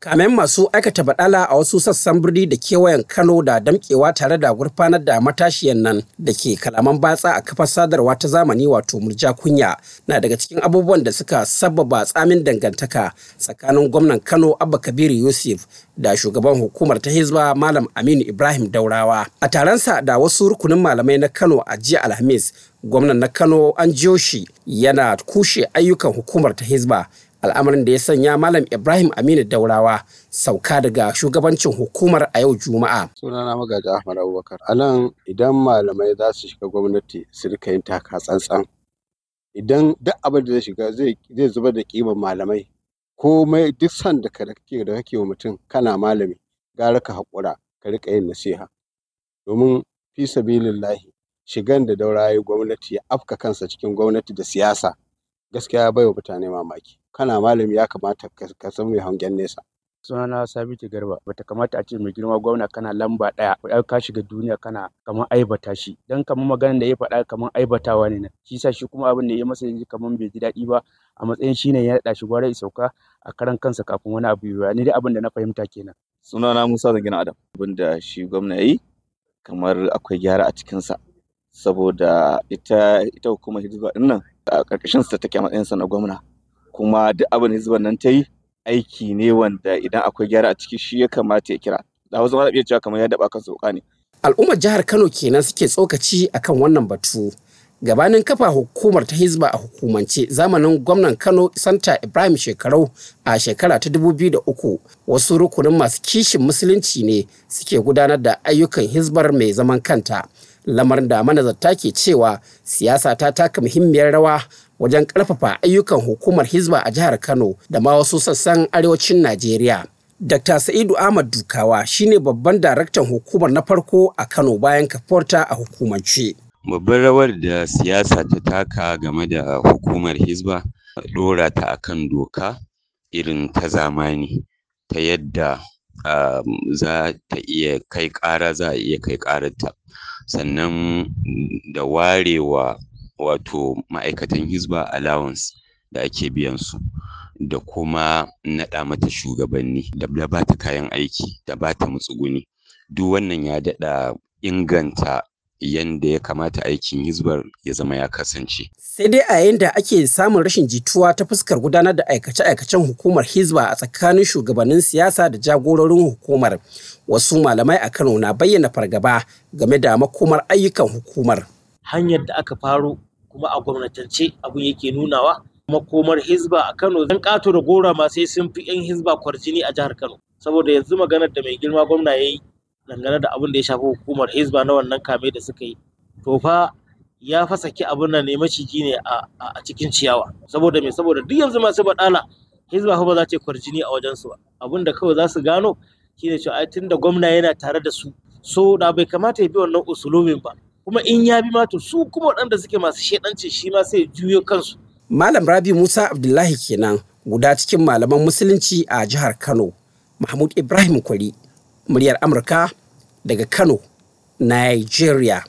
kamen masu aikata badala a wasu sassan birni da kewayen kano da damkewa tare da gurfanar da matashiyan nan da ke kalaman batsa a kafar sadarwa ta zamani wato murja kunya na daga cikin abubuwan da suka sababa tsamin dangantaka tsakanin gwamnan kano abba kabiru yusuf da shugaban hukumar ta hizba malam aminu ibrahim daurawa. A taronsa da wasu rukunin malamai na kano a jiya alhamis gwamnan na kano an shi yana kushe ayyukan hukumar ta hizba al'amarin da ya sanya malam ibrahim aminu daurawa sauka daga shugabancin hukumar a yau juma'a. Sunana magaji ahmad abubakar. A nan idan malamai za su shiga gwamnati su riƙa yin taka tsantsan. Idan duk abin da zai shiga zai zubar da kiman malamai komai duk san da kake da kake wa mutum kana malami gara ka haƙura ka riƙa yin nasiha. Domin fi sabilillahi shigan da daura ya gwamnati ya afka kansa cikin gwamnati da siyasa gaskiya ya baiwa mutane mamaki. Kana malami ya kamata ka san mai hangen nesa. Sunana sabitu garba. Bata kamata a ce mai girma gwamna kana lamba ɗaya. Ka shiga duniya kana kamar aibata shi. Dan kamar maganar da ya faɗa kamar aibatawa ne nan. Shi sa shi kuma abin da ya masa yanzu kamar bai ji daɗi ba a matsayin shi ne ya naɗa shi gwara sauka a karan kansa kafin wani abu ya ni dai abin da na fahimta kenan sunana musa zagina adam. Abin da shi gwamna ya yi kamar akwai gyara a cikinsa. Saboda ita ita hukumar hizba ɗin nan a ƙarƙashin sa take a matsayin sa na gwamna. Kuma duk abin hizban nan ta yi aiki ne wanda idan akwai gyara a ciki shi ya kamata ya kira. Da wasu ma iya cewa kamar ya daba kan sauka ne. Al'ummar jihar kano kenan suke tsokaci akan wannan batu. Gabanin kafa hukumar ta hizba a hukumance zamanin gwamnan kano santa ibrahim shekarau a shekara ta 2003 wasu rukunin masu kishin musulunci ne suke gudanar da ayyukan hizbar mai zaman kanta. Lamarin da manazarta ke cewa siyasa ta taka muhimmiyar rawa wajen ƙarfafa ayyukan hukumar hizba a jihar kano da ma wasu sassan arewacin najeriya. Dr sa'idu ahmad dukawa shine babban daraktan hukumar na farko a kano bayan kafuwarta a hukumance. Babbar rawar da siyasa ta taka game da hukumar hizba ɗora ta akan doka irin ta zamani ta yadda za ta iya kai ƙara za a iya kai ƙararta. Sannan da warewa wato ma'aikatan hizba allowance da ake biyan su da kuma naɗa mata shugabanni da ba ta kayan aiki da ba ta matsuguni. Duk wannan ya daɗa inganta yanda ya kamata aikin hizbar ya zama ya kasance. Sai dai a yayin da ake samun rashin jituwa ta fuskar gudanar da aikace-aikacen hukumar hizba a tsakanin shugabannin siyasa da jagororin hukumar wasu malamai a Kano na bayyana fargaba game da makomar ayyukan hukumar. Hanyar da aka faro kuma a gwamnatance abin yake nunawa makomar hizba a Kano dan ƙato da gora ma sai sun fi 'yan hizba kwarjini a jihar Kano saboda yanzu maganar da mai girma gwamna ya yi dangane da abin da ya shafi hukumar hizba na wannan kame da suka yi. To fa ya fa saki abin nan ne maciji ne a cikin ciyawa. Saboda me? Saboda duk yanzu masu badala hizba fa ba za ta kwarjini a wajen su ba. Abin da kawai za su gano shine cewa ai tunda gwamna yana tare da su so da bai kamata ya bi wannan usulumin ba. Kuma in ya bi ma to su kuma waɗanda suke masu shedanci shi ma sai juyo kansu. Malam rabi musa abdullahi kenan guda cikin malaman musulunci a jihar kano. Mahmud ibrahim kwari muryar amurka daga kano nigeria.